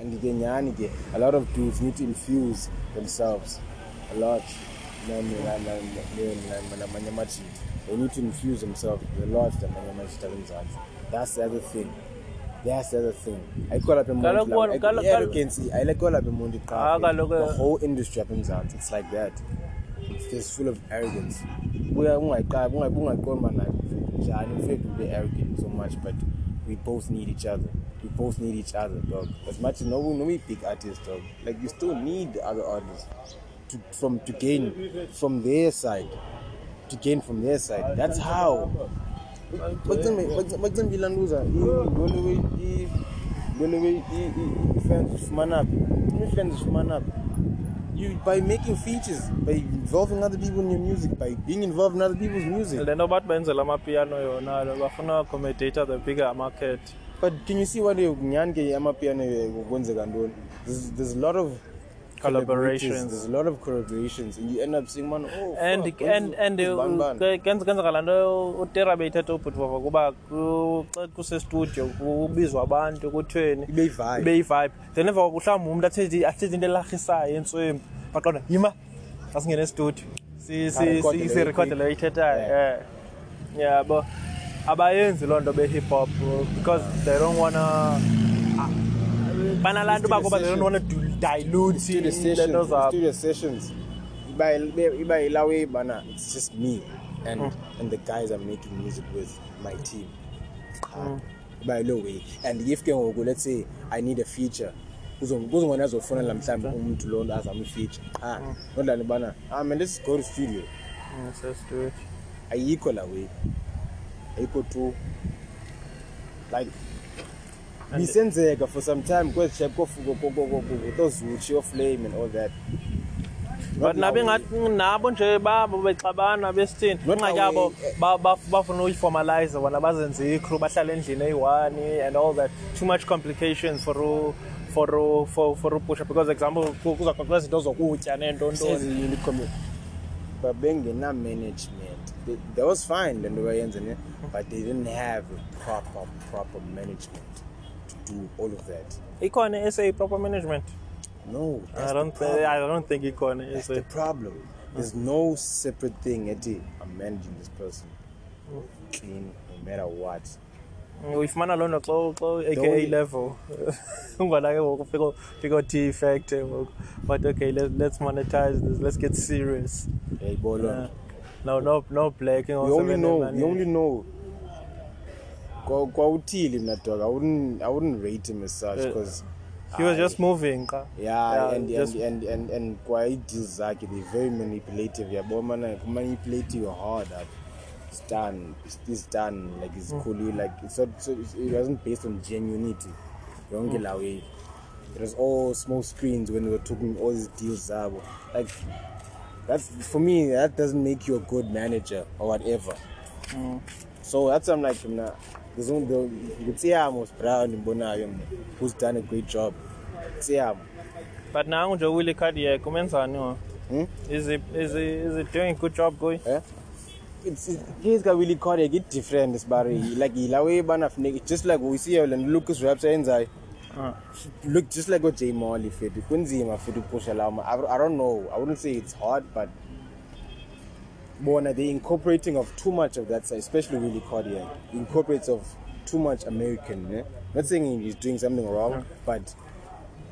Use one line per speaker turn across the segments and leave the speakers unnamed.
and ke nyani ke a lot of dudes need to infuse themselves a lot. Na- na- na- na- na- na- namanye amajita they need to infuse themselves a lot namanye amajita kwemzansi that's the other thing. That's the other thing. Ayikho lapha emuntu
Kaloku
lapha.
wona-
Ayikho- lapha emuntu
Ah,
qha
kaloku-
the whole industry apha emzansi it's like that. It's just full of arrogance. Buya ungayiqala ungaqondi mana njani? Mfethu ube arrogant so much but we both need each other. We both need each other dog. As much as no no we big artists dog. Like you still need the other artists to from to gain from their side. To gain from their side. That's how. Bacimba ilantuza intole i-fans zifumana phi i-fans zifumana phi you by making features by involving other people in your music by being involved in other people's music
le nto bathi benzela amapiano yona lo bafuna accommodate the bigger market
but can you see what nyani ke amapiano kwenzeka ntoni there's, there's a lot of
Collaborations.
there's a lot of collaborations and you end up saying man oh
and
fuck,
and and
when's Bani Bani?"
ke- kenze- kenzeka laa nto utera beyithetha ubhutfova kuba ku- xa kusestudio kubizwa abantu kuthweni
Ibe yi-vibe.
ibe yi-vibe then emva koko mhlawumbi umntu athethe athethe into elarhisayo entswembi baqonda yima. Asingene estudio
Arekhode le
sirekhode le ithethayo
yeah.
yabo. Abayenzi loo nto be-hip hop because they don't wanna banalaa nto bakuba they don't wanna dilute
studio
iinto
sessions
zabo.
studio sessions. Iba iba ilawe bana it's just me and and the guys I'm making music with my team. Qha iba ilo way. And if ke ngoku let's say i need a feature kuzongona azofonela mhlawumbe umuntu lo nto azama i-feature qha nodlani bana ah man let's go to studio.
Mm, sestudio
ayikho la way ayikho tu. Like bisenzeka for some time kwezi shape kozuchi oflame and all that.
But nabe ngathi nabo nje babo bexabana besithini?
La
yabo bafuna uyiformalize bona bazenze icrew bahlale endlini eyi-one and all that. Too much complications for for for for upusha because example ku- kuzaxoxa izinto zokutya neentontoni
Seziyini commit babengena-management They- that was fine le nto bayenze ne but they didn't have a proper proper management to do all of that
ikhona i-sa proper management
no that's
I don't,
problem.
I don't think ikhona
That's
i-SA.
the problem. There's no separate thing. Eddie, I'm managing this person. Clean, no matter what.
Uyifumana loo nto xa aka level ungona ke ngoku ufika ufika o-t factor ngoku but okay let, let's monetize this let's get serious
Hey, Bolo.
Yeah. no no no black
We only know. We only know. Kwa kwa utili mna dog. I wouldn't. I wouldn't rate him as such
Yeah.
because.
he was just moving
Yeah,
Yeah,
and,
just-
and and and and kwa deals zake they're very manipulative. Yeah, but man, manipulate you hard. That it's done. It's, it's done. Like it's
Mm.
cool. Like it's not. So it wasn't based on genuinity. Yonke
Mm.
la way. It was all small screens when we were talking all these deals zabo. Like that's for me. That doesn't make you a good manager or whatever.
Mm.
So that's I'm like, only the Gutsiamos Brown in Bonayo, who's done a great job. Gutsiamo.
but nangu nje uwilly cardiac umenzani wa
Hmm?
is he is he is he doing a good job guy
Eh? It's, he's got really caught it different this bar like la way bana funeka just like we see and Lucas raps enza
Ah.
look just like what J Molly fit kunzima fit pusha la I, I don't know. I wouldn't say it's hard but bona they incorporating of too much of that side especially really cardiac incorporates of too much American eh? not saying he's doing something wrong but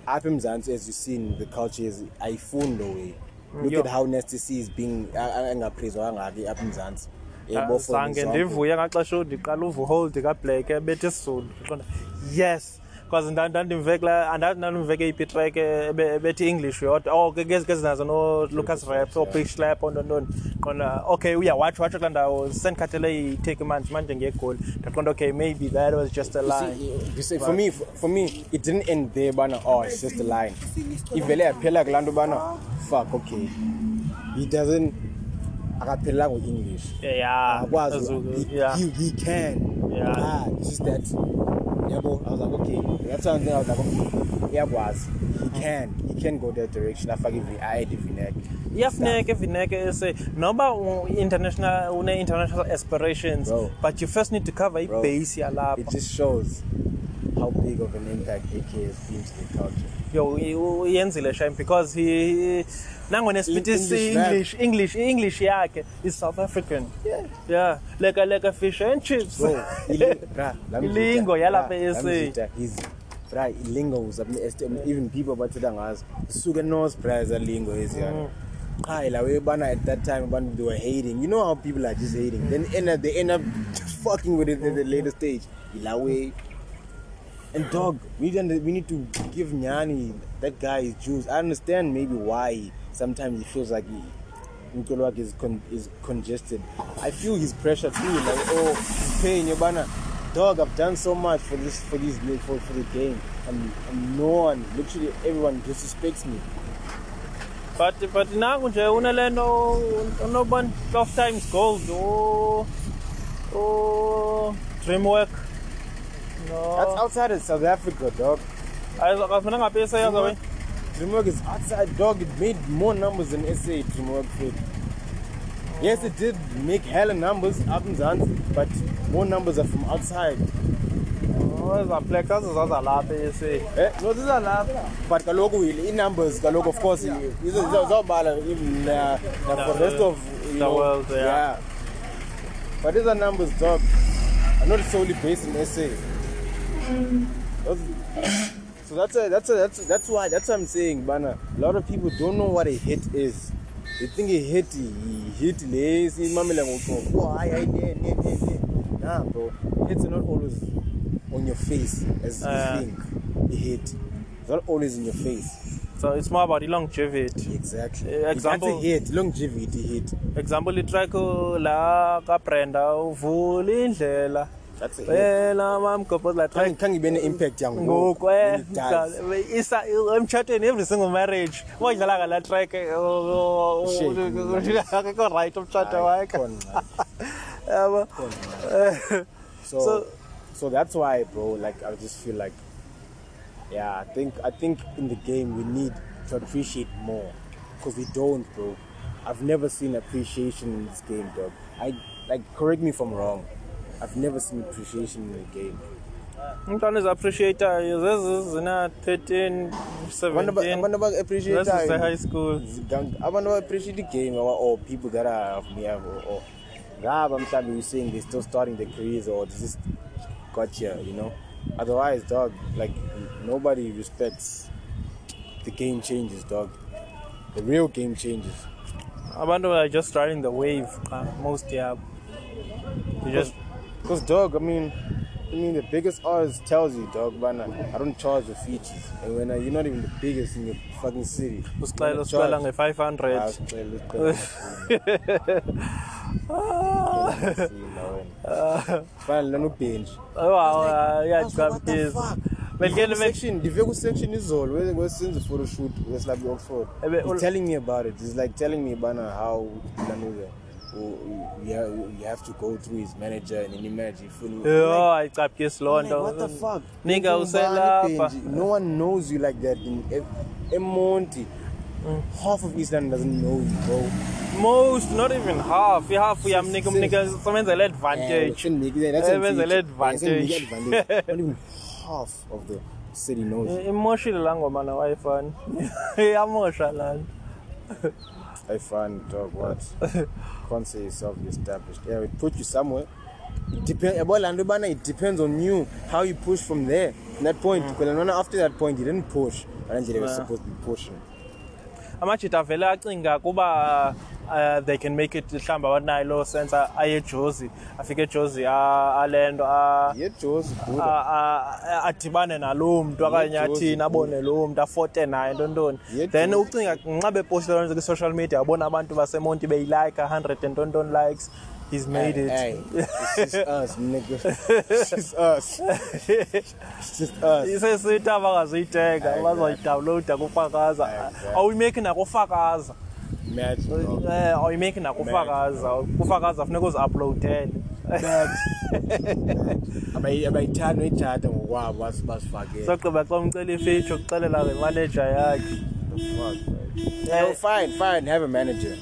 apha emzantsi as you seen the culture is ayifuni lo way. Look
Yo.
at how nasty c is being engaphezwa kangaki apha emzantsi Yebo, for
zange
example.
ndivuye ngaxesha ndiqala uva uhold kablack ebethe isizulu yes because ndandimve kula andazi ndandimve ke iphi track ebethi english yodwa oh ke kezi kezi nazo no-lucas raps o-big slap ontontoni qonda okay uyawatsho watsho kulaa ndawo sendikhathele itake manje manje ngegoli ndaqonda okay maybe that was just a line
for me, for, for me, it didn't end there, bana. Oh, it's just a line. Ivele yaphela kulando bana. Fuck, okay. He doesn't. Akaphela English.
yeah
Akwazi. He,
yeah
he, he can.
Yeah.
Ah, just that. Yabo, I was like, okay. That's something I was like, okay. Yakwazi. He can. He can go that direction. Afake ivi ayede ivinek.
iyafuneka evineke ese noba u-international une-international aspirations
Bro.
but you first need to cover ibase yalapha
It just shows. how big of an impact AK has been to the culture.
Uyenzile shame because he is
English.
English English yakhe is South African.
Yeah.
yeah. Like a like a fish and chips.
You,
yalapha
he's bruh, ilingo usabne even people abathetha ngazo. Suke nose prize alingo eziyana qha la way bana at that time abantu they were hating. You know how people are just hating. Then end up, they end up fucking with it at the later stage. La way and dog we need, we need to give Nyani that guy his juice. I understand maybe why sometimes he feels like he wakhe is, con- is congested. I feel his pressure too like oh he's paying yobana dog i've done so much for this for this for, for the game. And, and no one. Literally everyone disrespects me.
But but nangu nje unelento unobani 12 times gold o o dreamwork
that's
no
outside of south africa dog
akafuna ngapha esayaza we
dreamwork is outside dog it made more numbers than sa dreamwork did yes it did make hella numbers up in Zanzi, but more numbers are from outside
ezaplex azizaza lapha esa
Eh, no, laugh. But kaloku i- numbers kaloku of course izo- izo- zawubala even na na for the rest of you
the
know,
world, yeah.
But these are numbers, dog. Are not solely based in SA. Those- So that's a, that's a, that's that's why that's what I'm saying, Bana. A lot of people don't know what a hit is. They think a hit, he hit lazy, mamela ngoqobo. Oh, hi, hi, ne, ne, ne, ne. Nah, bro. Hits are not always on your face as
Uh.
you think. A hit. It's not always in your face.
so it's more about longevity
Exactly.
Eh, example-
That's a hit. Longevity hit.
example itrack la kabrenda uvula indlela
That's a hit.
wena mamgobhozi la track
Can't, can't give any impact young
ngoku eh, isa emtshatweni every single marriage wayidlala ngala track oh, akekho right umtshato wakhe yabo
So,
So-
so that's why, bro. Like I just feel like, yeah, I think I think in the game we need to appreciate more, because we don't, bro. I've never seen appreciation in this game, dog. I like correct me if I'm wrong. I've never seen appreciation in the game.
umntwana eziappreciatayo zezi zina 13
Abantu aba-
17
abantu aba appreciate
This is the high school.
abantu aba appreciate the game or, people that are of me or, ngaba mhlawumbe you saying they're still starting their careers or they just got here you know? Otherwise dog like nobody respects the game changes dog. The real game changes.
Abantu are just riding the wave uh, most yabo you just
because dog I mean I mean the biggest artist tells you dog man I don't charge the features. And when uh, you're not even the biggest in your fucking city.
Usicela usicela
charged.
nge-500
Ah, usicela, usicela. fana nanobenji
yacapisa
section ndive ku-section izolo we- wesenza i-photoshoot wesilapha i-oxford
Ebe-
He's telling me about it. He's like telling me bana how lanuza you have, you have to go through his manager and then imagine ifuni
yo ayicapukisi loo
Like, what the
nto
fuck?
Nika uselapha.
No one knows you like that in eMonti. Half of East London doesn't know you, bro.
most not even half ihalf uyamnika umnika somenzele advantage Eh,
make
advantage.
Not even half of the city knows you.
imoshile laa ngoma na wayifani iyamosha laa nto
I find dog what can't say yourself established. Yeah, it put you somewhere. It depends. Well, and Ubana, it depends on you how you push from there. From that point, because after that point, you didn't push. And they were
Yeah.
supposed to be pushing.
amajita avele acinga kuba uh, they can make it mhlawumbi abanayo loo sense aye ejozi afike ejozi ale nto a-
Yeah, Joe's good.
a- a- adibane naloo mntu okanye
Jozi,
athini abone loo mntu afote naye ntontoni
Yeah,
then
Jozi.
ucinga nxa bepostile loo nto kwi-social media abona abantu basemonti beyilike 100 and ntonton likes he's made
hey,
it
Hey, it's just us, nigga. It's just us. It's just us.
isesithi abangazuyithenga
Aye,
bazoyidawunlowuda kufakaza
Exactly.
awuyimeki nakufakaza
Dog.
eh awuyimeki nakufakaza kufakaza funeka uzi-uploadele
Abayi- abayithanda uyithatha ngokwabo basi- basifakele.
sogqiba xa umcela ifitsho kuxelela ngemanager yakhe.
Yeah, fine, fine. Have a manager.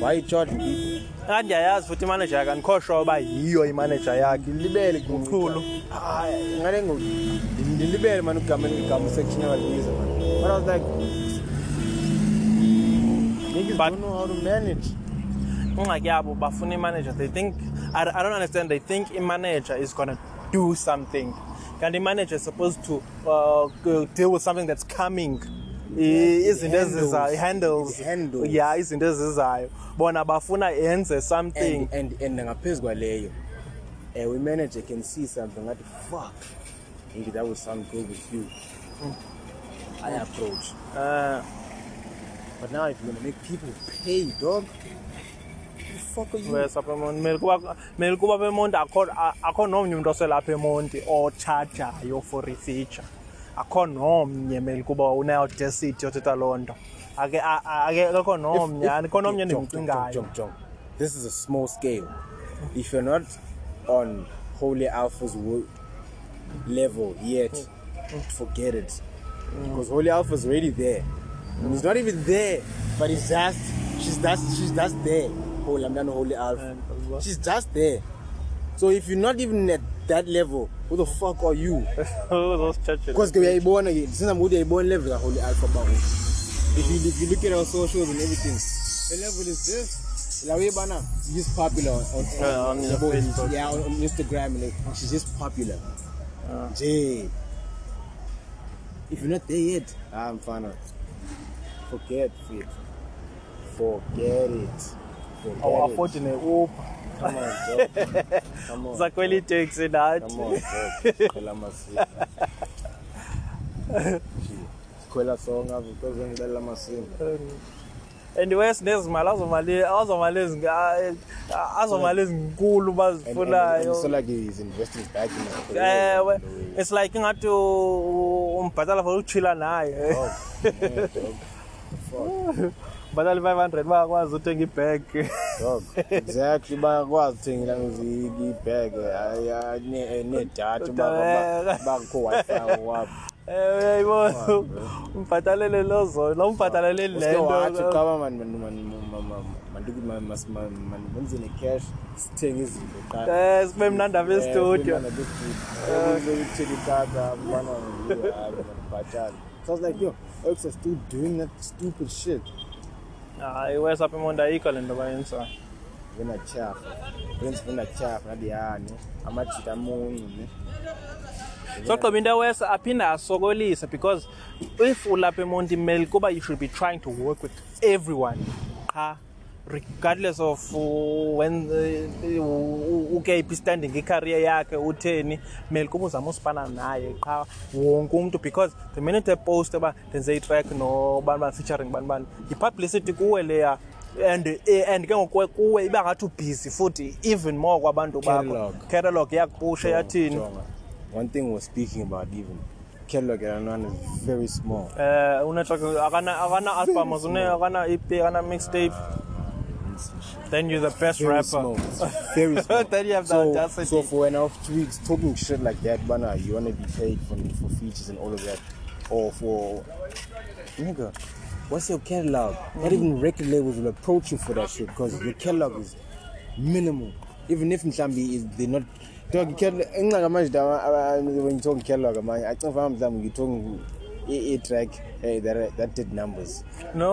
why you charging people
Ah, ndiyayazi futhi imanager yakhe andikho sure uba yiyo imanager yakhe
ngilibele
Mkhulu.
hayi ngale ngo ngilibele man ugama igama section yabalibiza man but i was like niggas
But-
don't know how to manage
ingxaki yabo bafuna imanager. They think I, i don't understand. They think imanager is gonna do something. Kanti imanager is supposed to uh, go deal with something that's coming. I- izinto
handles.
ezizayo handles.
It handles.
yeah izinto ezizayo. Bona bafuna yenze something.
And and and ngaphezu kwaleyo ewe manager can see something. Ngathi fuck maybe that would sound good with you. I approach.
Uh,
but now if you're gonna make people pay dog fuck you
wes apha emonti mele kuba mele kuba apha emonti akho akho nomnye umntu oselapha emonti otshajayo for ifeature akho nomnye mele kuba uneaudacity yothetha loo nto ake ake akekho nomnye akho nomnye endimcingayo.
This is a small scale. If you're not on Holy Alpha's level yet, forget it. Because Holy Alpha's already there. He's not even there, but he's just she's just she's just there. Holy, I'm done Holy Alpha. She's just there. So if you're not even at that level, who the fuck are you?
those churches
Because we are born again. Since I'm already born level, Holy Alpha Bahu. If you if you look at our socials and everything, the level is this. La way bana, she's just popular on, on,
Yeah, on
yeah,
Facebook.
yeah, on, on Instagram and like, she's just popular. Jay. If you're not there yet, I'm fine. Forget it. Forget it. Forget
awuafodi
it.
ne-uber
Come on, Joe. Come on.
sakhwela iteksi nathi
Come on, Joe. Sikhwela amasiko. Sikhwela songa because ngilalela amasiko.
and wes nezimali azomali azomali ezinga- azomali ezinkulu bazifunayo
it's not like he's investing back in way.
it's like ingathi u- umbhatala for ukuchila naye
Oh,
i-five hundred bayakwazi uthenga ibag.
Exactly bayakwazi uthengela ibheg nedatha bakho wifi wapho
ewe yayibo umbhatalele loo zona lo umbhatalele le
Uske wathi qaba man man man man man manduku man mas man man wenze ne cash sithenge izinto qala
Eh, sibe mnandi apha estudio
ukuthela ikaka bana ngibhatala so I was like yo Oaks are still doing that stupid shit.
Apha emonti ayikho le nto bayenzayo
vena chafa. Prince vena chafa ngadi yani. Amajita amuncu ne?
Sogqiba into ewes aphinde asokolise because if ulapha emonti mele kuba you should be trying to work with everyone. Qha regardless of uh, when uh, ukephi standing icareer yakhe utheni mele kuba uzama usipana naye qha wonke umntu because the minute epost uba ndenze itrack nobani bani featuring bani bani yi-publicity kuwe leya and eh, and ke ngoku kuwe iba ngathi ubhizi futhi even more kwabantu bakho. Catalog. Yakupusha yathini?
one thing we're speaking about even Kellogg and is very small.
Eh unetrack akana akana albums une akana EP akana mixtape. Then you're the best
very
rapper.
It's very small.
Then you have the
so,
audacity.
so for when off tweaks talking shit like that bana you want to be paid for for features and all of that. Or for nigga what's your catalog not even record labels will approach you for that shit because your catalog is minimal. Even if mhlambi is they're not dog catalog when you talk catalog manje i think mhlambi you talking a, a track hey, that that did numbers.
No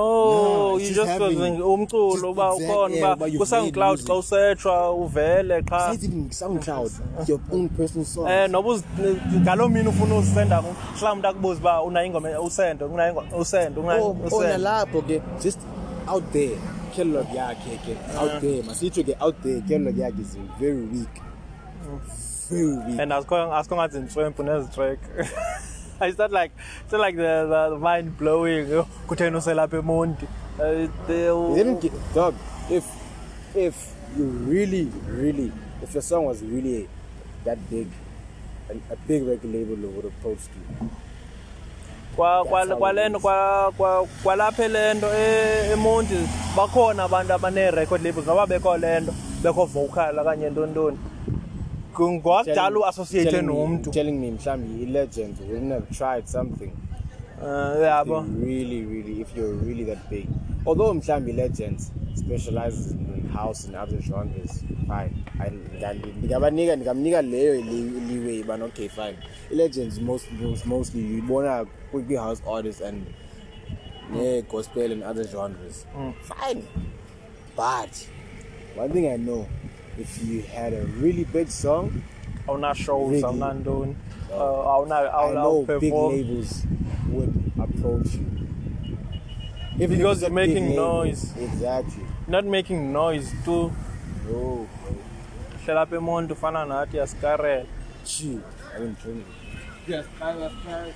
No,
you just was umculo
exact-
ukhona
you've
ku-soundcloud
made
xa usetshwa uvele qha.
Even SoundCloud, your own personal song.
eh noba uzi- ngaloo mini ufuna uzisenda mhlawumbi akubuza uba unayo ingoma usende unayo ingoma usende unayo
oh, oh,
usende.
nalapho ke just out there catalog yakhe ke out there masitsho ke out there catalog yakhe is very weak. Very weak.
And asikho asikho ngathi ntswempu nezi track it's not like it's not like the, the, the mind blowing. Kutheni uselapha emonti?
Then get, dog if if you really really if your song was really that big a, a big record label would approach you.
Kwa
That's
kwa
how
kwa
it
lento
is.
kwa kwa kwalapha lento e- emonti bakhona abantu abane record labels noba bekho lento bekho vocal kanye ntontoni ngwakudala uassociate
telling me-
nomntu.
telling me mhlambi i-legends wouldn't have tried something.
Eh, yabo.
Really really if you're really that big. Although mhlambi legends specializes in house and other genres fine. I- ndingabanika ndingamnika leyo leeway bana okay fine. I-legends most, most, mostly uyibona kwi- kwi-house artists and ne-gospel and other genres. Fine. But one thing i know if you had a really big song
awuna shows
Really?
awuna ntoni uh, awuna
i know big
perform
labels would approach you if
Because you're making noise.
exactly
not making noise tu
no
hlela apha emonto ufana nathi asikarela
Gee, I didn't drink.
Yes, I was trying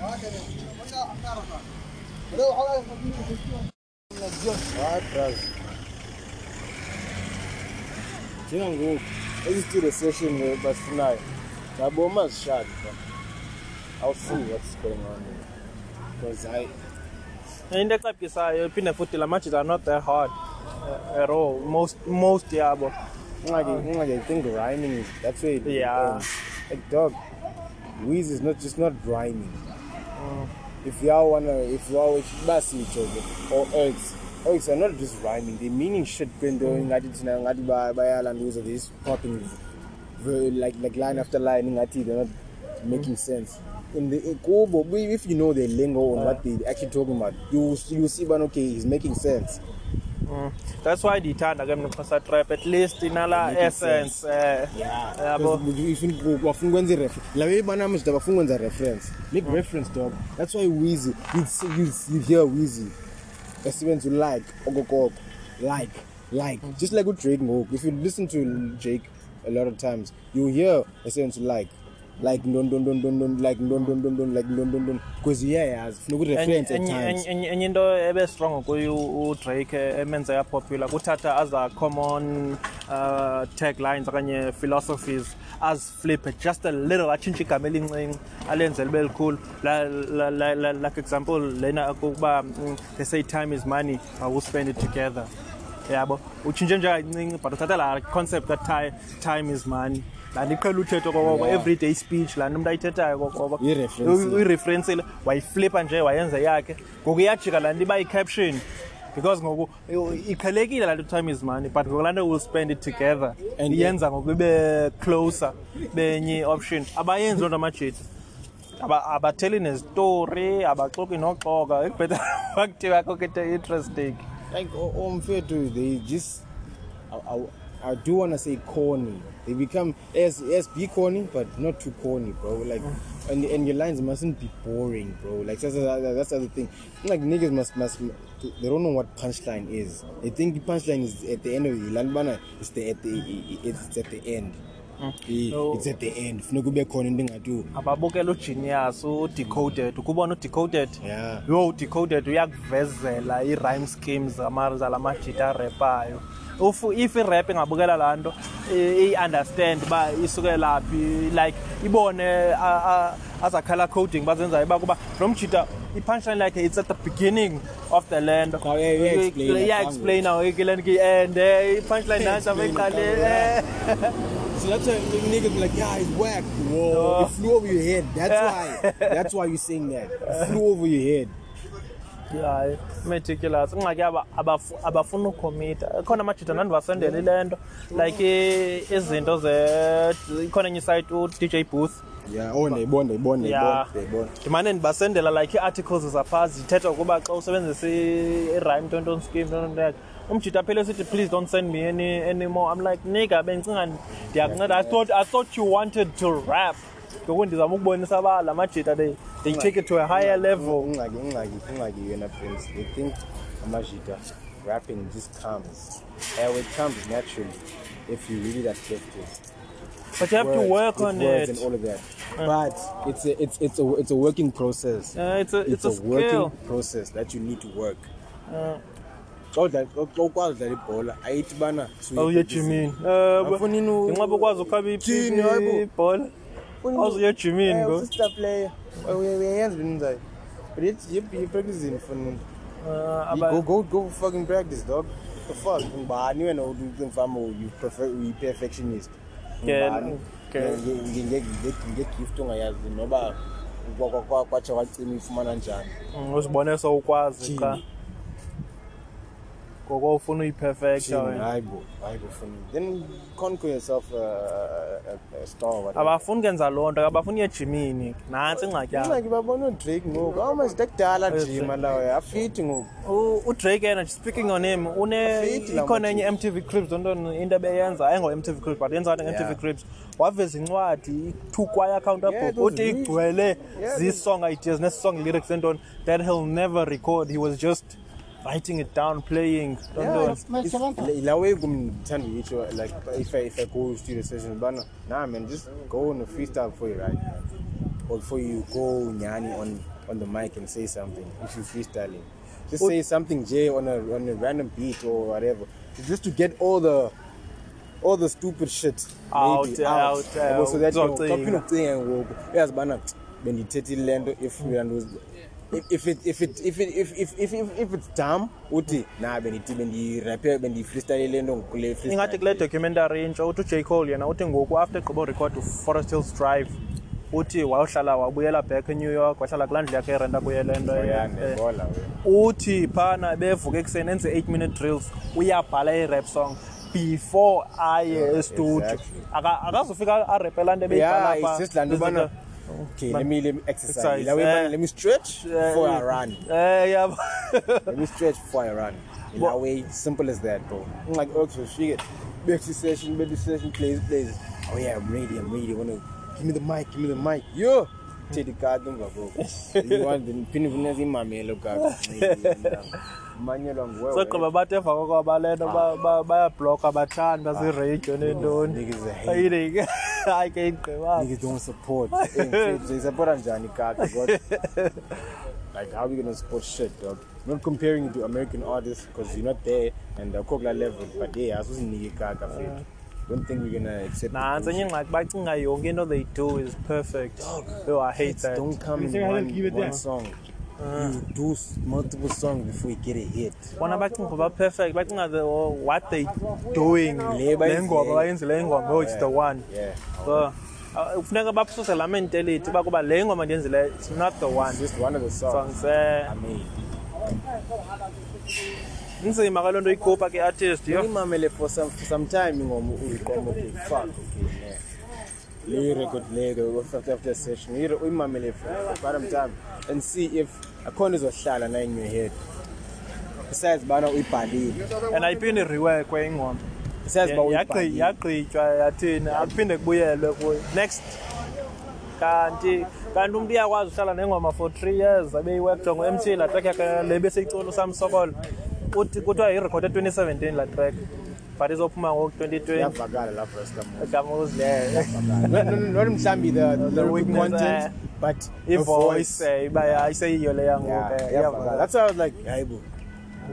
Alright, brother. Njengangoku esi-studio session le basifunayo mazishadi bro i'll see what's going on because i
into ecabisayo iphinde futhi la matches are not that hard uh, at all. Most most yabo.
Ingxaki ingxaki i think rhyming is that's where it
Yeah.
like dog Weezy is not just not rhyming. If y'all wanna if y'all if basitsho or Erks Erks are not just rhyming they're meaning shit kwento ngathi thina ngathi ba- bayalanduza this popping very like like line after line ngathi they're not making sense. In the kubo if you know the lingo on what they actually talking about you you see but okay he's making sense.
That's why ndiyithanda ke mna xhosa trap at least inala
Making
essence eh, yabo.
Bafuna ukwenza i-reference lawe ibana mjida bafuna ukwenza reference make reference dog. That's why Weezy you see- you you hear Weezy esebenza like okokoko like like. Just like uDrake ngoku if you listen to Drake a lot of times you hear esebenza like. Like ndon ndon ndon ndon ndon like ndon ndon ndon ndon like ndon ndon ndon because uyayazi funa ukureference at
Enye-
times.
enye- enye enye into ebe strong kuyo udrake emenze yapopular kuthatha as a common uh, taglines okanye philosophies aziflipe just a little atshintshe igama elincinci alenze libe likhulu. La- la- la- la- like example lena kukuba mm, they say time is money but we'll spend it together. Yabo? Utshintshe nje kancinci but uthatha la concept that time, time is money. Laa nto iqhela uthetho kokoko
Yeah.
everyday speech laa nto umntu ayithethayo kokoko
Uyireferencile.
uyireferensile wayiflipa nje wayenza yakhe. Ngoku iyajika laa nto iba yi-caption. Because ngoku iqhelekile laa nto time is money but ngoku laa nto will spend it together.
And
iyenza ngoku ibe closer benye option. Abayenzi loo nto amajita Aba- abatheli nezitori abaxoki noxoka. Ekubhetha wakuthiwa kokho into interesting
like umfethu they just I, I, I do want to say corny. They become yes yes be corny but not too corny bro. Like and and your lines mustn't be boring bro. Like that's that's, that's the other thing. Like niggas must must they don't know what punchline is. They think the punchline is at the end of the line bana it's the at the it's at the end. Eh,
No.
it's at the end. Funeka kube khona into engathi
ababukela ugenius udecoded. Ukubona udecoded?
Yeah.
yo udecoded uyakuvezela i-rhyme schemes zama- zala majita arepayo if, irap ingabukela laa nto i-understand uba isukela phi like ibone azakhala coding bazenzayo uba kuba lo mjita i-punchline yakhe it's at the beginning of the land
Oh, explain it,
iyaexplaina ikilenki and eh, i-punchline
Explain it,
abayiqale
So that's why the niggas be like, yeah, it's whack. Whoa, it flew over your head. That's why. That's why you're saying that. It flew over your head.
Hayi meticulous ingxaki aba- abafu- abafuna ukhomita khona amajita ndandibasendela ile nto like izinto ikhona enye isite udj booth.
Yeah. Oh, born, they born.
ndimane ndibasendela like ii-articles zaphaa zithetha ukuba xa usebenzisa i-rhyme tonton scheme tonton yakhe umjita aphele sithi please don't send me any anymore i'm like nigga bendicinga ndiyakunceda. I thought, i thought you wanted to rap. Ngoku ndizama ukubonisa uba la majita they, they take it to a higher level
ungagi, ungagi, you're not friends. They think Amajita rapping just comes. Yeah, it comes naturally if you really that gifted.
but you have to
Words,
work
with
on
words
it
and all of that. But it's a, it's it's a it's a working process.
Uh, it's a it's, a,
working
skill.
process that you need to work. Xa ukwazi udlala ibhola ayithi bana
awuye ejimini
Awufuni nu-
inqaba ukwazi ukhaba ibhola awuzuye ejimini ngo
star player. Uyayenza benzayo but it's you you practicing for
Uh,
go go go fucking practice dog. The fuck? Ngibani wena ungifama you prefer you perfectionist.
Ke-
Ngubani?
ke-
Nge- nge- nge- nge- nge-gift ongayazi noba kwa- kwa- kwa- kwatsha kwacima ifumana njani
uzibone sowukwazi
Jimmy.
Xa ngoko ufuna uyiperfecta
Jimmy,
wena.
hayi bo hayi bo funi then conquer yourself a, a, a, a star whatever.
abafuni kenza loo nto abafuni yejimini nantsi ingxaki yabo
ingxaki babona udrake ngoku awumazide kudala jima lawo afithi ngoku.
U- udrake yena speaking on him une
Afiti la
ikhona
manje.
enye mtv cribs loo nto into ebeyenza ayingo mtv cribs but yenza
Yeah.
mtv cribs. Waveza incwadi two choir
Yeah,
counterbook
those
uthi
really-
igcwele
Yeah, those-
zii-song ideas nee-song lyrics entoni. That he'll never record he was just writing it down playing.
Yeah,
tontoni
it's- it's- la way kumthanda uyitsho like if I, if I go studio session bana nah man just go on a freestyle before you write or before you go nyani on on the mic and say something if you're freestyling just say something J on a on a random beat or whatever just to get all the all the stupid shit
Out,
maybe
out,
Yabo, so that
uzocinga.
uzocinga ngoku uyazi bana bendithethile le nto if uyanduz if if it if it if it if if if if, if it's dumb uthi na bendithi bendiraphe bendifreestyle le nto kule
ingathi
freestyle
kule documentary intsha uthi uj cole yena uthi ngoku after gqiba urecord uforest hills drive uthi wayohlala wabuyela back enew york wahlala kulaa ndlu yakhe erenta kuye le nto eh, uthi phana bevuka ekuseni enze 8 minute drills uyabhala i-rap song before aye estudio. akazufika arepela nto
yeah
ebeyibhala
it's okay let me let me exercise.
Exercise,
bana let me stretch before I run.
Eh yabo
let me stretch before I run. In that way simple as that bro. I'm like okay shit to session to session plays plays. Oh yeah I'm ready I'm ready. I wanna give me the mic give me the mic. Yo! Teddy kaka emva koko. You want the phinde funeka imamelo kaka manyelwa nguwe
sogqiba bathi emva koko abale nto ba- ba- bayabhlokha abathandi baziradio neentoni ayile hayi ke igqibanga
niggas don't support Eh, njani kaka god? Like how are we gonna support shit dog? Not comparing you to American artists because you're not there and uh, kula level but yeah asusinike kaka fethu. Don't think we're gonna accept the
nantsi enye ingxaki bacinga yonke into they do is perfect oh i hate that
don't come in one,
give it
one song. you do multiple songs before you get a hit.
bona bacinga uba perfect bacinga the oh, what they doing
Le
le
bayenzileyo.
ngoma bayenzile ingoma oh it's the one
Yeah.
so uh, kufuneka bakususe laa mentality uba kuba le ngoma ndiyenzileyo it's not the one
It's just one of the songs.
songs eh
I mean,
inzima kaloo nto ikhupha ke artist yo
imamele for some for some time ingoma uyiqoma okay fuck okay. Le record le after after session you uyimamele for quite some time and see if akhona izohlala na in your head. Besides bana uyibhalile.
and ayiphinde reworkwe ingoma
Besides ba uyibhalile.
yagqitywa yathini akuphinde kubuyelwe kuyo next kanti kanti umntu uyakwazi uhlala nengoma for three years abeyiworkta ngo-mc laa track yakhe le beseyicula usamsokolo kuthiwa yirekhode 2017 laa track but izophuma ngoku-2020
Yavakala la first time.
igama uzileyo
Not not mhlambi the the lyrical
weakness,
content
eh.
but the
ivoice iba iseyiyo le yangoku
Yeah,
eh,
yeah,
iyavakala.
That's why I was like, hey, bro,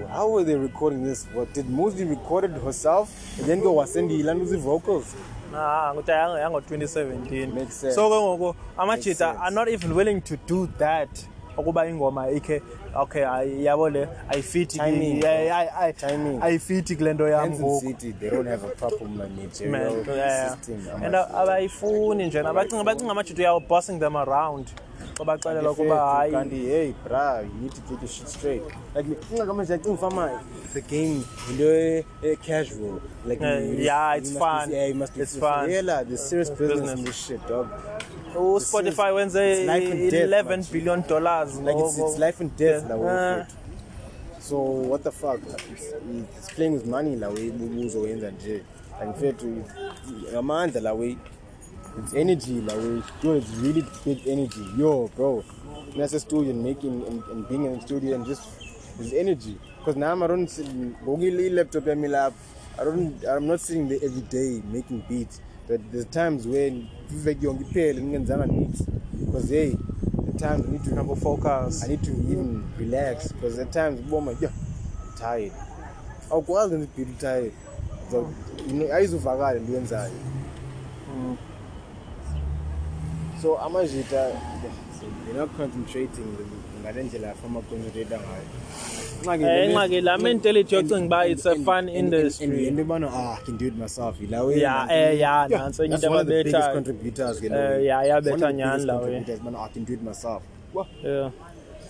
how were they recording this? What did Mosley record it herself and then go wasendi ilanduzi vocals?
Ah, ukuthi yango- yango-2017
Makes sense.
so ke ngoku amajita are not even willing to do that ukuba ingoma ikhe okay yabo le ayifithi ki-
Timing,
ayi- ayi- ayi-
Timing.
ayifithi kule nto yam and abayifuni njena bacinga bacinga amajita uyaw bossing them around babaxelela ukuba hayi
Kandi, hey, bra, you need to get your shit straight. Like, think like I'm saying, fama, the game, you know, eh, casual. Like,
Yeah,
you-
yeah, it's fun.
Yeah, you must be
It's fun.
Yeah, there's serious business. in this shit, dog.
Uspotify wenze
it's life and death,
11
man.
billion dollars
Like, it's, it's life and death,
Yeah.
la, way
Uh,
it. So what the fuck? It's, it's playing with money la way uzoyenza nje. Like mfethu ngamandla la way it's energy la way. Yo, it's really big energy. Yo, bro. Nasa studio and making and, and being in the studio and just there's energy. Because now I don't sit ngokile laptop yami lapha. I don't I'm not sitting there every day making beats. But there's times when iveki yonke iphele ngingenzanga niks. Because hey, at times I need to
nabo focus.
I need to even relax because at times boma yeah I'm tired. Awukwazi nje beat tired. So ayizuvakala into yenzayo so so amajita they're not concentrating ngale ndlela afama concentrate ngayo.
Eh, ingxaki la mentality yocinga uba it's a fun industry.
and yobana ah I can do it myself yilawo
Yeah, eh, yeah, nantso enye into ababethayo.
contributors ke
Eh, yeah, iyabetha nyhani lawo, eh.
bana I can do it myself. Wa
yeah.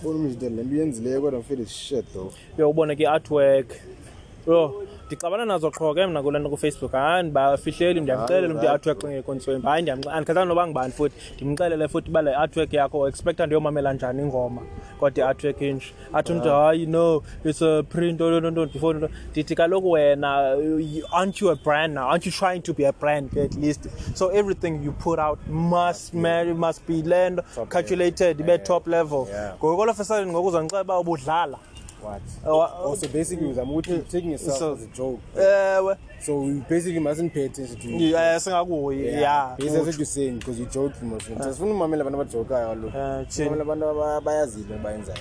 Bona umjita le nto yenzileyo kodwa feel is shit though.
Yo ubone ke i-artwork. Yo ndixabana nazo qho ke mna kule nto kufacebook. Hayi ndibafihleli ndiyamxelela umntu i-artwork engekho ntswembi hayi andikhathanga noba ngubani futhi ndimxelele futhi uba le artwork yakho expecta ndiyomamela njani ingoma kodwa i-artwork inje. Athi umntu hayi no it's a print ontonto before nto ndithi kaloku wena aren't you a brand now? Aren't you trying to be a brand at least? So everything you put out must, ma- must be
Top
calculated ibe top level. Ngoku kolo fesalen ngoku uzondixela uba ubudlala.
What
Uh,
also basically uzama ukuthi you're taking yourself
So-
as a joke
ewe
so you basically mustn't pay attention to
Eh, singakuyi ya
Basically that's what you're saying because most of the time. Sifuna umamela abantu abajokayo kaloku.
Eh?
Umamela abantu aba- abayazile abayenzayo.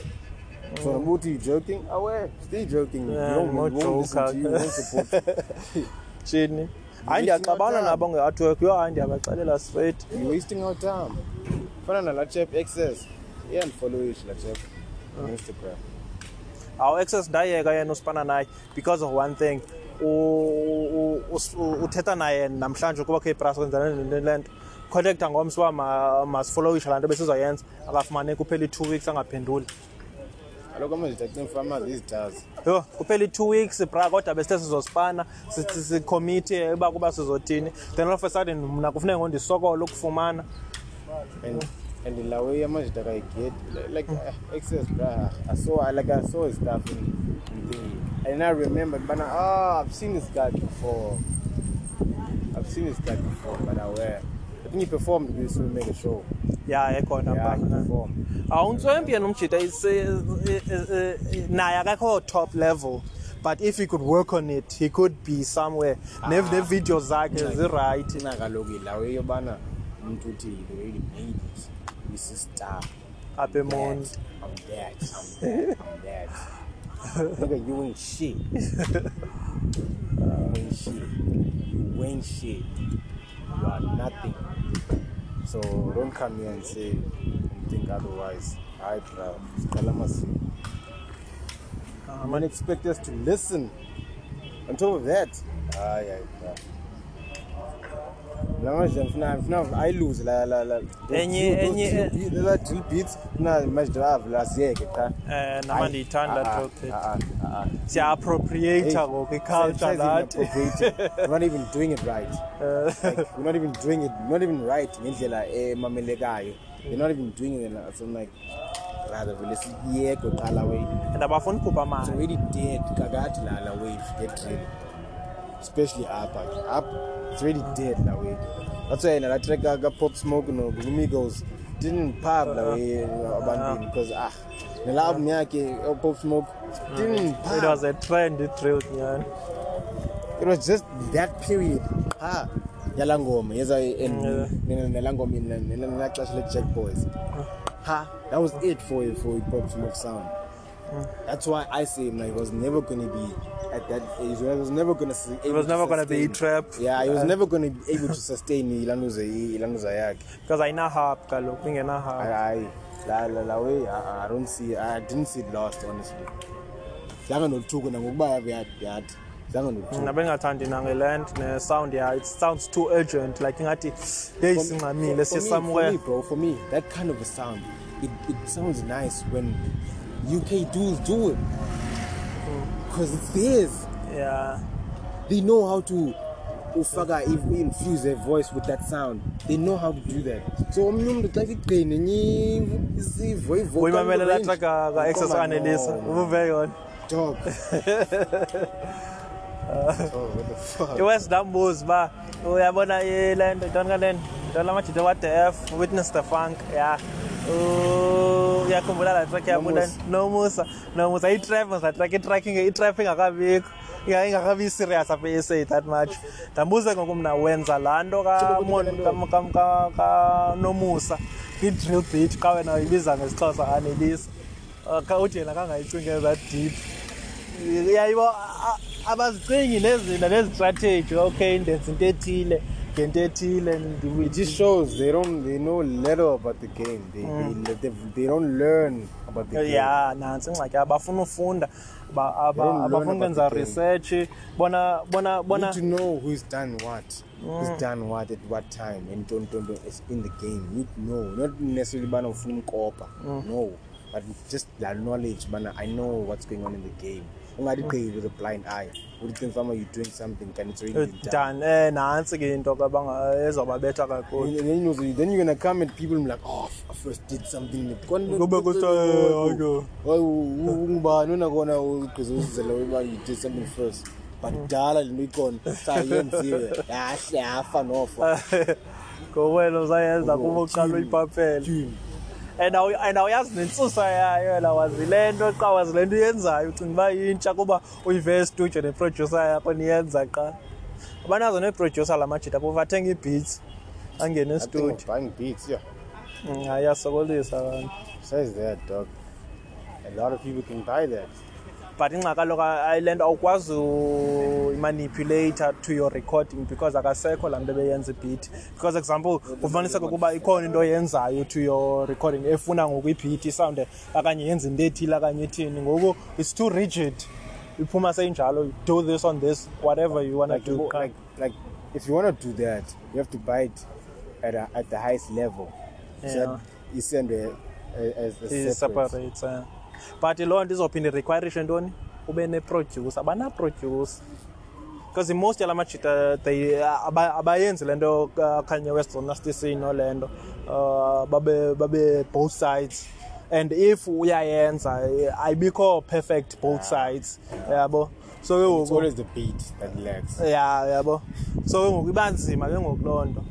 So noba uthi you joking, awe, stay joking. You
Yeah,
don't- you
joker.
to you, you won't support you.
thini hayi ndiyaxabana nabo nge-artwork yo hayi ndiyabaxelela straight
You're wasting our time. Fana nala chap access. Yeah, and follow ish la chap on Instagram.
Awu access ndayeka yena usipana naye because of one thing. U- u- us- u- uthetha naye namhlanje ukuba khe ibras kwenzana le nto. Connecta ngomsi uba ma- masifollowisha laa nto besizoyenza. Akafumaneki kuphela i-two weeks angaphenduli.
Kaloku amajita kucinga farmers these jazz.
yho kuphela i-two weeks bra kodwa besithe sizosipana sithi sikhomithe uba kuba sizothini. Then all of a sudden mna kufuneka ngondisokole ukufumana.
And and la way amajita ka get like uh, access bra. I saw like I saw his stuff in, in thingy. And I remembered, but ah, I've seen this guy before. I've seen this guy before, but I wear. I think he performed with this make a show.
ya ekhona
Yeah, he
phaa.
performed.
awuntswempi yena umjita is- is- is- is- naye akakho top level but if he could work on it he could be somewhere Nev- neevidiyo zakhe zirayithi
Ina kaloku la way yobana umuntu uthi the way he
apha emoni
That, I'm that. I'm that. I'm that. Nigga, you ain't shit. You ain't shit. You ain't shit. You are nothing. So don't come here and say and think otherwise. I bro. Kalamasi. Man expect us to listen. On top of that, ah yeah, bro. Manje mfuna mfuna lose la la la.
Enye- enye-
la drill beats na manje drive la siyeke cha.
um nama ndiyithanda
ah, ah.
siya-appropriata ngoku nathi
appropriating. We're not even doing it right. Like, we're not even doing it, not even right ngendlela emamelekayo. We're not even doing it so I'm like rather vele siyeke qala way.
and abafuni
It's
mali
already dead kakade la la wave get drill. Especially up up it's already dead la way. That's why na la track ka pop smoke no Migos didn't pop la way abantu because ah nela album yakhe pop smoke didn't pop.
it was a trend drill nyani
it was just that period. Ha yala ngoma yeza
Yeah.
nela ngoma nela xesha le Jack Boys. Ha that was it for for pop smoke sound. That's why I say like, it was never gonna be at that age. It was never gonna su-
it was never gonna be
sustain-
trap
yeah it was never gonna be able to sustain ilanduza ilanduza yakhe
because ayina-hub kaloku ingena-hub
I la la la way I, I don't see I didn't see it last honestly. Zange noluthuko nangokuba yathi yathi zange noluthuko
mna bengathandi nangeland ne-sound yayo it sounds too urgent. Like ingathi heyi singxamile siye
me, for
somewhere
me, bro, for me, that kind of a sound, it, it sounds nice when UK dudes do it. Because it's theirs.
yeah
They know how to ufaka if- infuse their voice with that sound. They know how to do that. So omnye umuntu xa igcine nyivu isivo ivocal
uyimamelela
range.
track ka-access
Come on,
anelisa
no, man.
uve yona
Dog. oh, what the fuck?
iwest dambuzi uba uyabona le nto ntoni kaleni ntoni lamajita wa-df witness the funk ya Uh, uyakhumbula laa track yabona
Nomusa.
nomusa. Nomusa. Itrap mos laa track itrack itrap ingakabikho. Inga- ingakabi serious apha e-sa that much. Ndambuze ngoku mna wenza laa nto ka- Mon- ka- ka- ka- kanomusa i-drill beat xa wena uyibiza ngesixhosa anelisa Uh, ka uthi yena kangayicinge that deep. Yayibo a- abazicingi nezinto nezistrategy okay ndenza into ethile. Ngento ethile and
It just shows they don't they know little about the game. They they, they they don't learn about the game.
ya nantsi ingxaki abafuna ufunda abafuna ukwenza research bona bona bona
need to know who's done what, who's done what at what time, and don't don't, don't it's in the game. You need to know, not necessarily bana ufuna umkopa, no, but just that knowledge, bana I know what's going on in the game. Ungadi with a blind eye. You think farmer you're doing something and it's already been done?
eh nantsi ke into kabanga ezobabetha kakhulu
And then, you then you're gonna come and people like, oh, I first did something.
Kuthiwa, "Hayi ke."
ungubani unakona because uzizela uba you did something first but dala le nto ikhona sayenziwe yahle yafa nofa
ngowena uzayenza kuba uqala uyipapele and awu- and awuyazi nentsusa yayo la wazi le nto qa wazi le nto uyenzayo. Ucinga uba yintsha kuba uyive estudio neproducer yakho niyenza qa abanazo neproducer la majita kuba bathenga ii-beats angene estudio.
Buying beats yeah.
Mm, ayasokolisa abantu.
Says that dog. A lot of people can buy that.
But ingxaki kaloku ayile nto awukwazi imanipulata to your recording because akasekho laa nto ebeyenza ibhiti because example kufumaniseka ukuba ikhona into oyenzayo to your recording efuna ngoku ibhiti isawunde okanye yenze into ethile okanye ethini ngoku it's too rigid iphuma seyinjalo do this on this whatever you want
like,
to do
like like if you want to do that you have to buy it at a, at the highest level so
Yeah.
a, a, as a
It
separate.
separates eh. But loo nto izophinda irequirishe ntoni? Ube neproducer. Abanaproducer because most yala majita they aba- abayenzi le nto uh, kanye west zonasticin ole nto. Uh, babe babe both sides. And if uyayenza eh, ayibikho perfect both sides. Yabo? So ke
it's
ngoku
always the beat that lags
ya yabo? So ke ngoku iba nzima ke ngoku loo nto.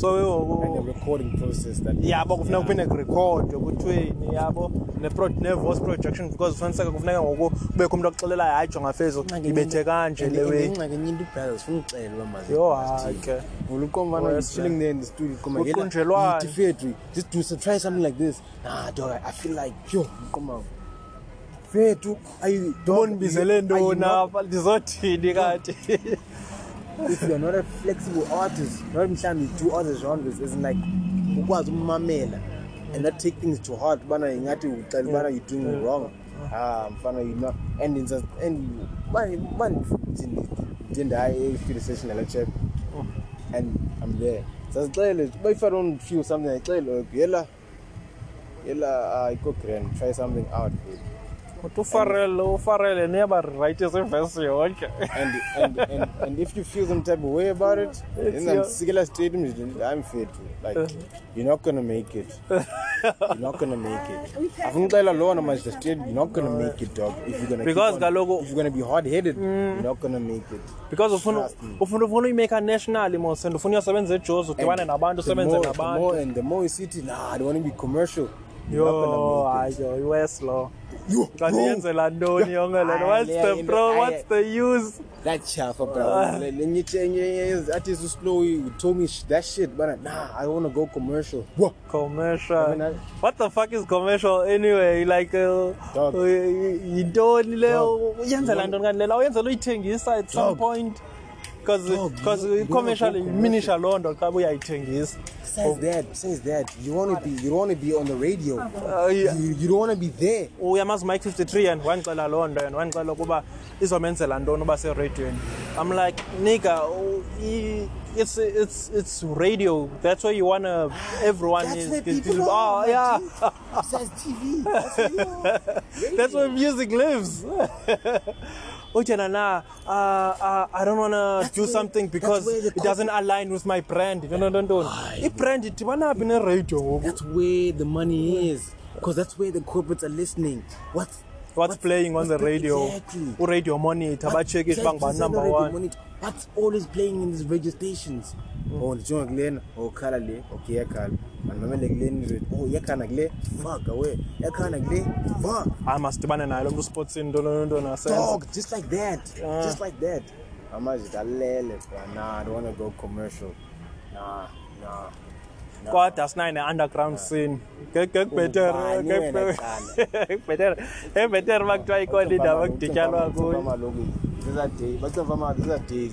So ke
and the
ngoku
recording process that
yabo kufuneka kuphinde kurekhodwe kuthiweni yabo ne-pro- ne-voice projection because kufuniseka kufuneka ngoku kubekho umntu okuxelelayo hayi jonga fezo ibethe kanje le way.
ingxaki enye into ibrothers funa ucela uba mazi.
Yo, hayi ke.
ulikomana
West,
chilling there in the studio koma
Uqunjelwane.
tifetri just do so try something like this. Nah dog I- i feel like yo koma fethu ayi
ndibonibizele ntoni apha? ndizothini kanti?
if you're not a flexible artist. Not mhlawumbe you do other genres is like ukwazi ukumamela and not take things too hard ubana ingathi ucela ubana you're doing wrong. Ah mfana you know. And in and bani ndiye ndaye e-studio session nala chap and i'm there. Sasixele if i don't feel something ayixele yela yela ah iko grand try something out babe.
Uthi ufarele ufarele niyabarayithisa ivesi yonke
and, and, and, and if you feel some type of way about it,
It's
then I'm
your-
singular statement, I'm fit. Like, you're not gonna make it. You're not gonna make it. That alone, I'm just straight, you're not gonna make it, dog. If you're gonna
Because
keep on,
kaloku-
if you're gonna be hard headed, you're not gonna make it.
because ufuna ufuna ufuna uyimeka national mos and ufuna uyosebenza ejozi udibane nabantu
the
usebenze
the
nabantu
more, and the more you see it, nah, I don't want to be commercial.
Yo
not
hayi
gonna make it.
yo iwes lo
Yo,
kanti
bro.
yenzela ntoni yonke le nto
Aye,
what's the
you
pro
know,
what's the use
That chafa, bro. Me change. Artists who slow, you told me sh- that shit, but nah, I want to go commercial. Whoa.
commercial
I mean, I-
what the fuck is commercial anyway like uh, uh, yintoni leyo uyenzela ntoni kanti lela uyenzela uyithengisa at some
Dog.
Because
Dog,
because
you- you wanna
commercial
go
iminisha loo nto xa uyayithengisa
Says that, says that. You want to be, you want to be on the radio.
Uh, yeah.
You, you don't want to be there.
uyamazi mike 53 and wandixela loo nto and wandixela ukuba izomenzela ntoni uba seradiweni i'm like nigga oh, it's it's it's radio that's where you wanna everyone
That's
is
where people
is-
are.
oh yeah
It says TV. That's where you are.
That's where music lives. Ujena na, uh, uh, I don't wanna
That's
do
where-
something because it doesn't align with my brand. No, no, no, no. I-brand idibana phi ne-radio ngoku?
That's where the money is. Because that's where the corporates are listening. What's
What's playing on the
what's the-
radio?
Exactly.
U-radio monitor, bacheke if
Exactly,
bangubani
it's
number
not radio
one.
monitor. What's always playing in these radio stations? Oh, ndijonga kulena oh khala le okay yakhala mandimamele kuleni radio oh yakhana kule fuck away yakhana kule fuck
hayi masidibane naye lo mntu usportsini ntoni ntoni asenza
dog just like that just like that amazi alele bro nah i don't want to go commercial nah nah
kodwa sinayo ne-underground scene. Kekubhetere
Ungubani wena qala?
kubhetere ebhetere uba kuthiwa ikhona indawo ekudityanwa kuyo.
these are days these are days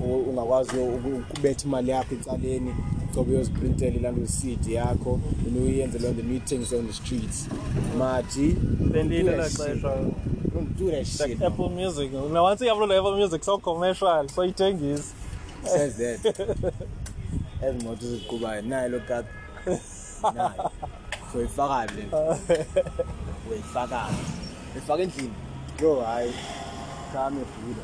u- ungakwazi uku- ukubetha imali yakho ecaleni cobe uyoziprintela ilanto cd yakho then uyenze leyo then uyithengise on the streets. Maji
Bendile
do that
elaa
shit,
xesha.
man. don't do that shit
like apple music. Now once i-uploada apple music so commercial so ithengise
says that. ezi moto ziqubayo nayo lo kati nayo so uyifakani le uyifakani uyifaka endlini. Yo hayi. Kame bhuda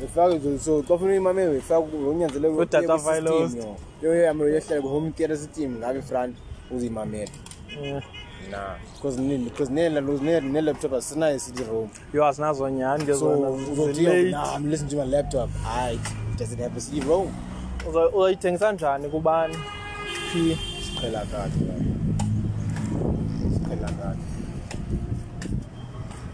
uyifaka nje so xa ufuna uyimamele uyifaka unyanzeleke
Kudata Vilost.
yo. Yami uyehlele ku-home theatre system ngabe front uziyimamele
Yeah.
na because because ne-laptop asinayo i-cd rom.
Yo azinazo nyhani ke zona.
uzothi I'm listening to my laptop hayi does it have a cd
Uzo- uzoyithengisa njani kubani? Phi?
Siqhela kahle la. siqhela kahle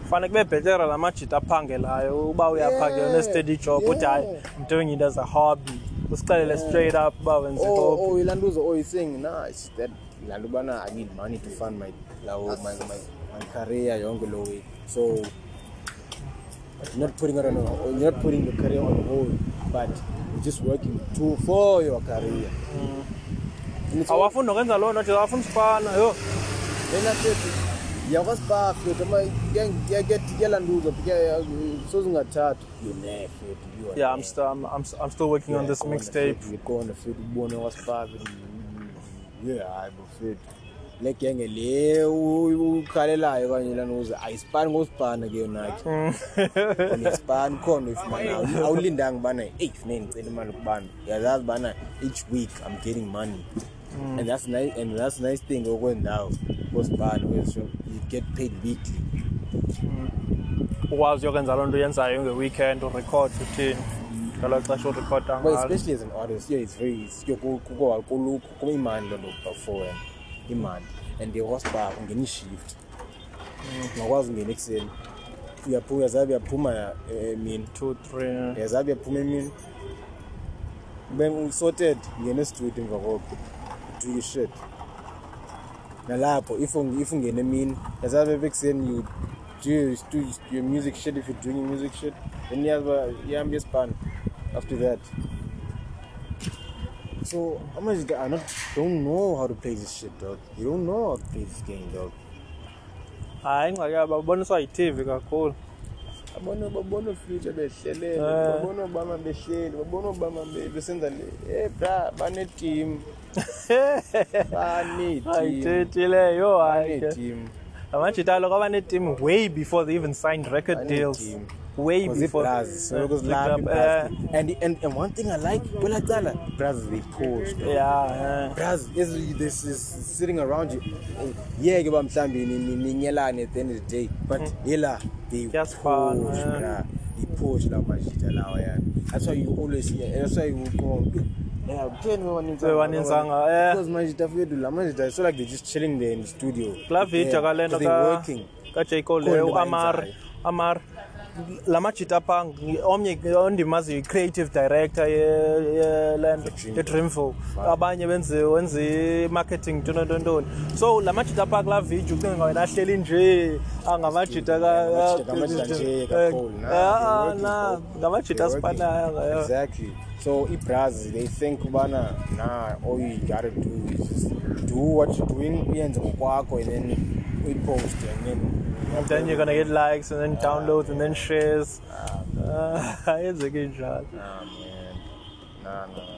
fanele kube bhetera la majita aphangelayo uba uyaphangela
Yeah,
ne-steady job uthi hayi i'm doing it as a hobby. Usixelele straight up uba wenze
oh
hobby.
oh oh you're saying nah it's that ilanto bana i need money to fund my my, my, my career yonke lo way. So not putting it on a, you're not putting your career on hold but you're just working to for your career.
Awafuni nokwenza loo nto nje awafuni sifana yho
Then I said, yakwazi ba futhi ama kuyala ntuzo sozingathathu yone futhi
yeah i'm, st I'm, I'm, I'm still working on this mixtape.
ngikhona futhi ubone wasifaka ye hayi bo futhi le genge le ukhalelayo kanye lanuze ayisipani ngosipana ke yonakhe unesipani khona uyifumana awulindanga ubana eyi funeke ndicela imali kubana uyazazi ubana each week i'm getting money. And that's nice and that's nice thing okwendawo kosipana kwezisho you get paid weekly.
Ukwazi uyokwenza loo nto uyenzayo nge-weekend urekhod uthini ngelo xesha urekhoda
especially as an artist yeah it's very it's kukho kulukho kuba imali loo nto before imali and the horsebar ungena i-shift. Ungakwazi ungena ekuseni. Uyazabe uyaphuma eh, emini.
Two three.
Uyazabe uyaphuma emini. Ube usorted ngena estudio emva koko. Do your shit. Nalapho if if ungena emini yazabe bekuseni you do your, do your music shit. If you're doing your music shit then iyaza ihambe yespan after that so amajita are not don't know how to play this shit dog. You don't know how to play this game dog.
Hayi ingxaki yabo baboniswa yi-tv kakhulu
babona babona future behlelele
Eh.
babona obama behleli babona obama be- besenza le eh bra baneteam baneteam
ayithethi leyo hayi ke
baneteam
amajita alo kwaba netim way before they even signed record
Bane
deals.
team.
Way before
ibras so
Eh,
because lab
eh,
and and and one thing i like kwela cala bras they pose dog.
yeah
Bras, is this is sitting around you. Yeah, ke ba mhlambi ni ni- ninyelane at the end of the day. But yela they
Kuyasifana, yeah.
bra. They push la majita lawa yani. That's why you always hear. That's why you go. Yeah, ten waninzanga.
Waninzanga, yeah.
Because majita fethu la majita so like they're just chilling there in the studio.
kulaa video
Yeah,
kale nto
'cause they're working.
kajay cole
Khona
leyo
into
amar amar la majita pha omnye ondimaziyo i-creative director ye- yelento
Dreamville.
yedreamville abanye wenze i-marketing ntontontoni so la majita pha kulaa video ucinga wena ahleli nje angamajita
Amajita ngamajita nje So ibras they think bana nah all you gotta do is just do what you're doing uyenze ngokwakho and then we post and then
and then you're gonna get likes and then downloads and then shares ayenzeki njalo
Nah man. Nah nah.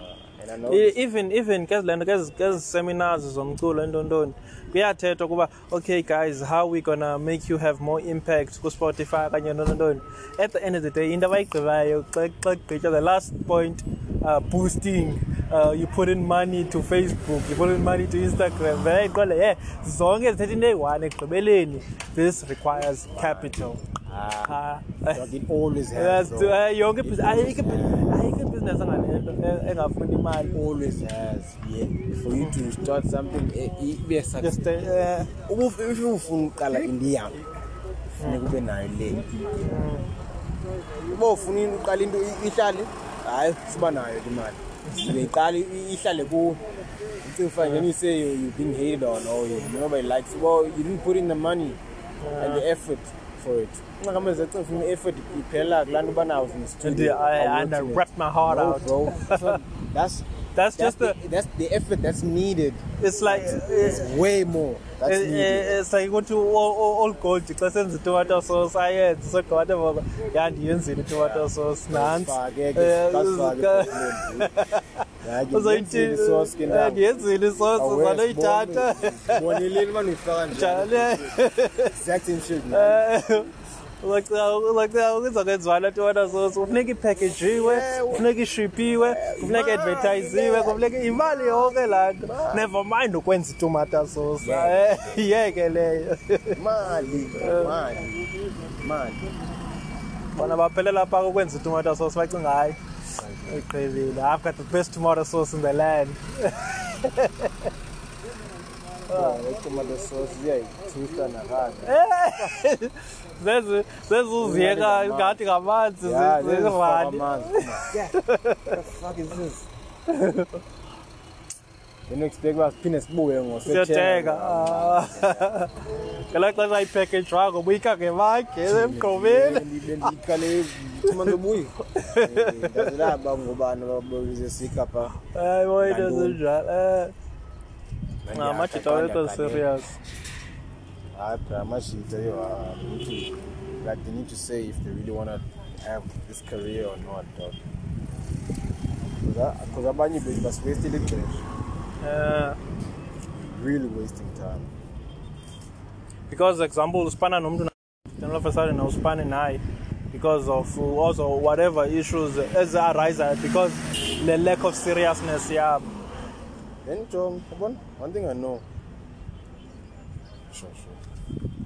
Even even kezi lento kezi kezi seminars zomculo entontoni kuyathethwa kuba okay guys how we gonna make you have more impact ku-spotify kanye ntontoni at the end of the day into abayigqibayo xa kugqitywa the last point uh, boosting uh, you put in money to facebook you put in money to instagram. Bayayiqonda ye zonke zithetha into eyi-one ekugqibeleni. This requires capital.
Ah,
Ah,
dog, it always has.
Yes, eh, yonke
It
ibhizi-
always
ayikho
has.
ibhi- ayikho ibhizinesi enganento e- engafuni imali
always has. Yeah. For you to start something eh, i- be a success.
uh,
if ufuna uqala into yam funeka ube nayo le uba ufuna uqala into ihlale hayi siba nayo imali uyayiqala i- ihlale until fine then you say you, you're being hated on or you, nobody likes well you didn't put in the money and the effort for it ungakambe zecinga ufuna i-effort iphelela kulaa nto ubanawo in
And I, wrapped my heart
No,
out.
bro that's, not, that's
That's
that's
just the.
the, that's the effort that's needed
It's like.
it's way more
Eh, eh, it's like ukuthi all gold xa senza itomato sauce ayenze sodwa whatever yandiyenzile itomato sauce nantsi
Basifake ke,
Eh,
basifake
ka-
ebhotoleni. Hayi,
uzoyithi
ngiyenzile isosi
zanoyithatha
uma niyifaka njalo
la tomato sauce kufuneka ipackajiwe kufuneka ishipiwe kufuneka advertisiwe kufuneka imali yonke laa nto never mind ukwenza sauce Eh, yeke leyo
mali mali mali
bona baphelela phaa ukwenza itomato sauce bacinga hayi iqhelile i've got the best tomato sauce in the land
nakade
zezi zezuziyeka ngathi ngamanzi zirani
amanzi. Come on. Yeah. What the fuck is this? Then expect uba siphinde sibuye
siyothenga ngelaa xesha ipackage wako buyika ngemakhe emgqobeni
bendiqale thuma ndobuyi ndazilaba ngobani babize sikapha
hayi boyinto
Ngantoni?
zinjalo um amajita serious
to- like they need to say if they really want to have this career or not dog. Because abanye bethu basiwestile ixesha
um
really wasting time.
Because example usipana nomntu then all of a sudden awusipani naye because of also whatever issues ezi-arise because the lack of seriousness yabo
Then Tom, one, one thing I know. Sure, sure.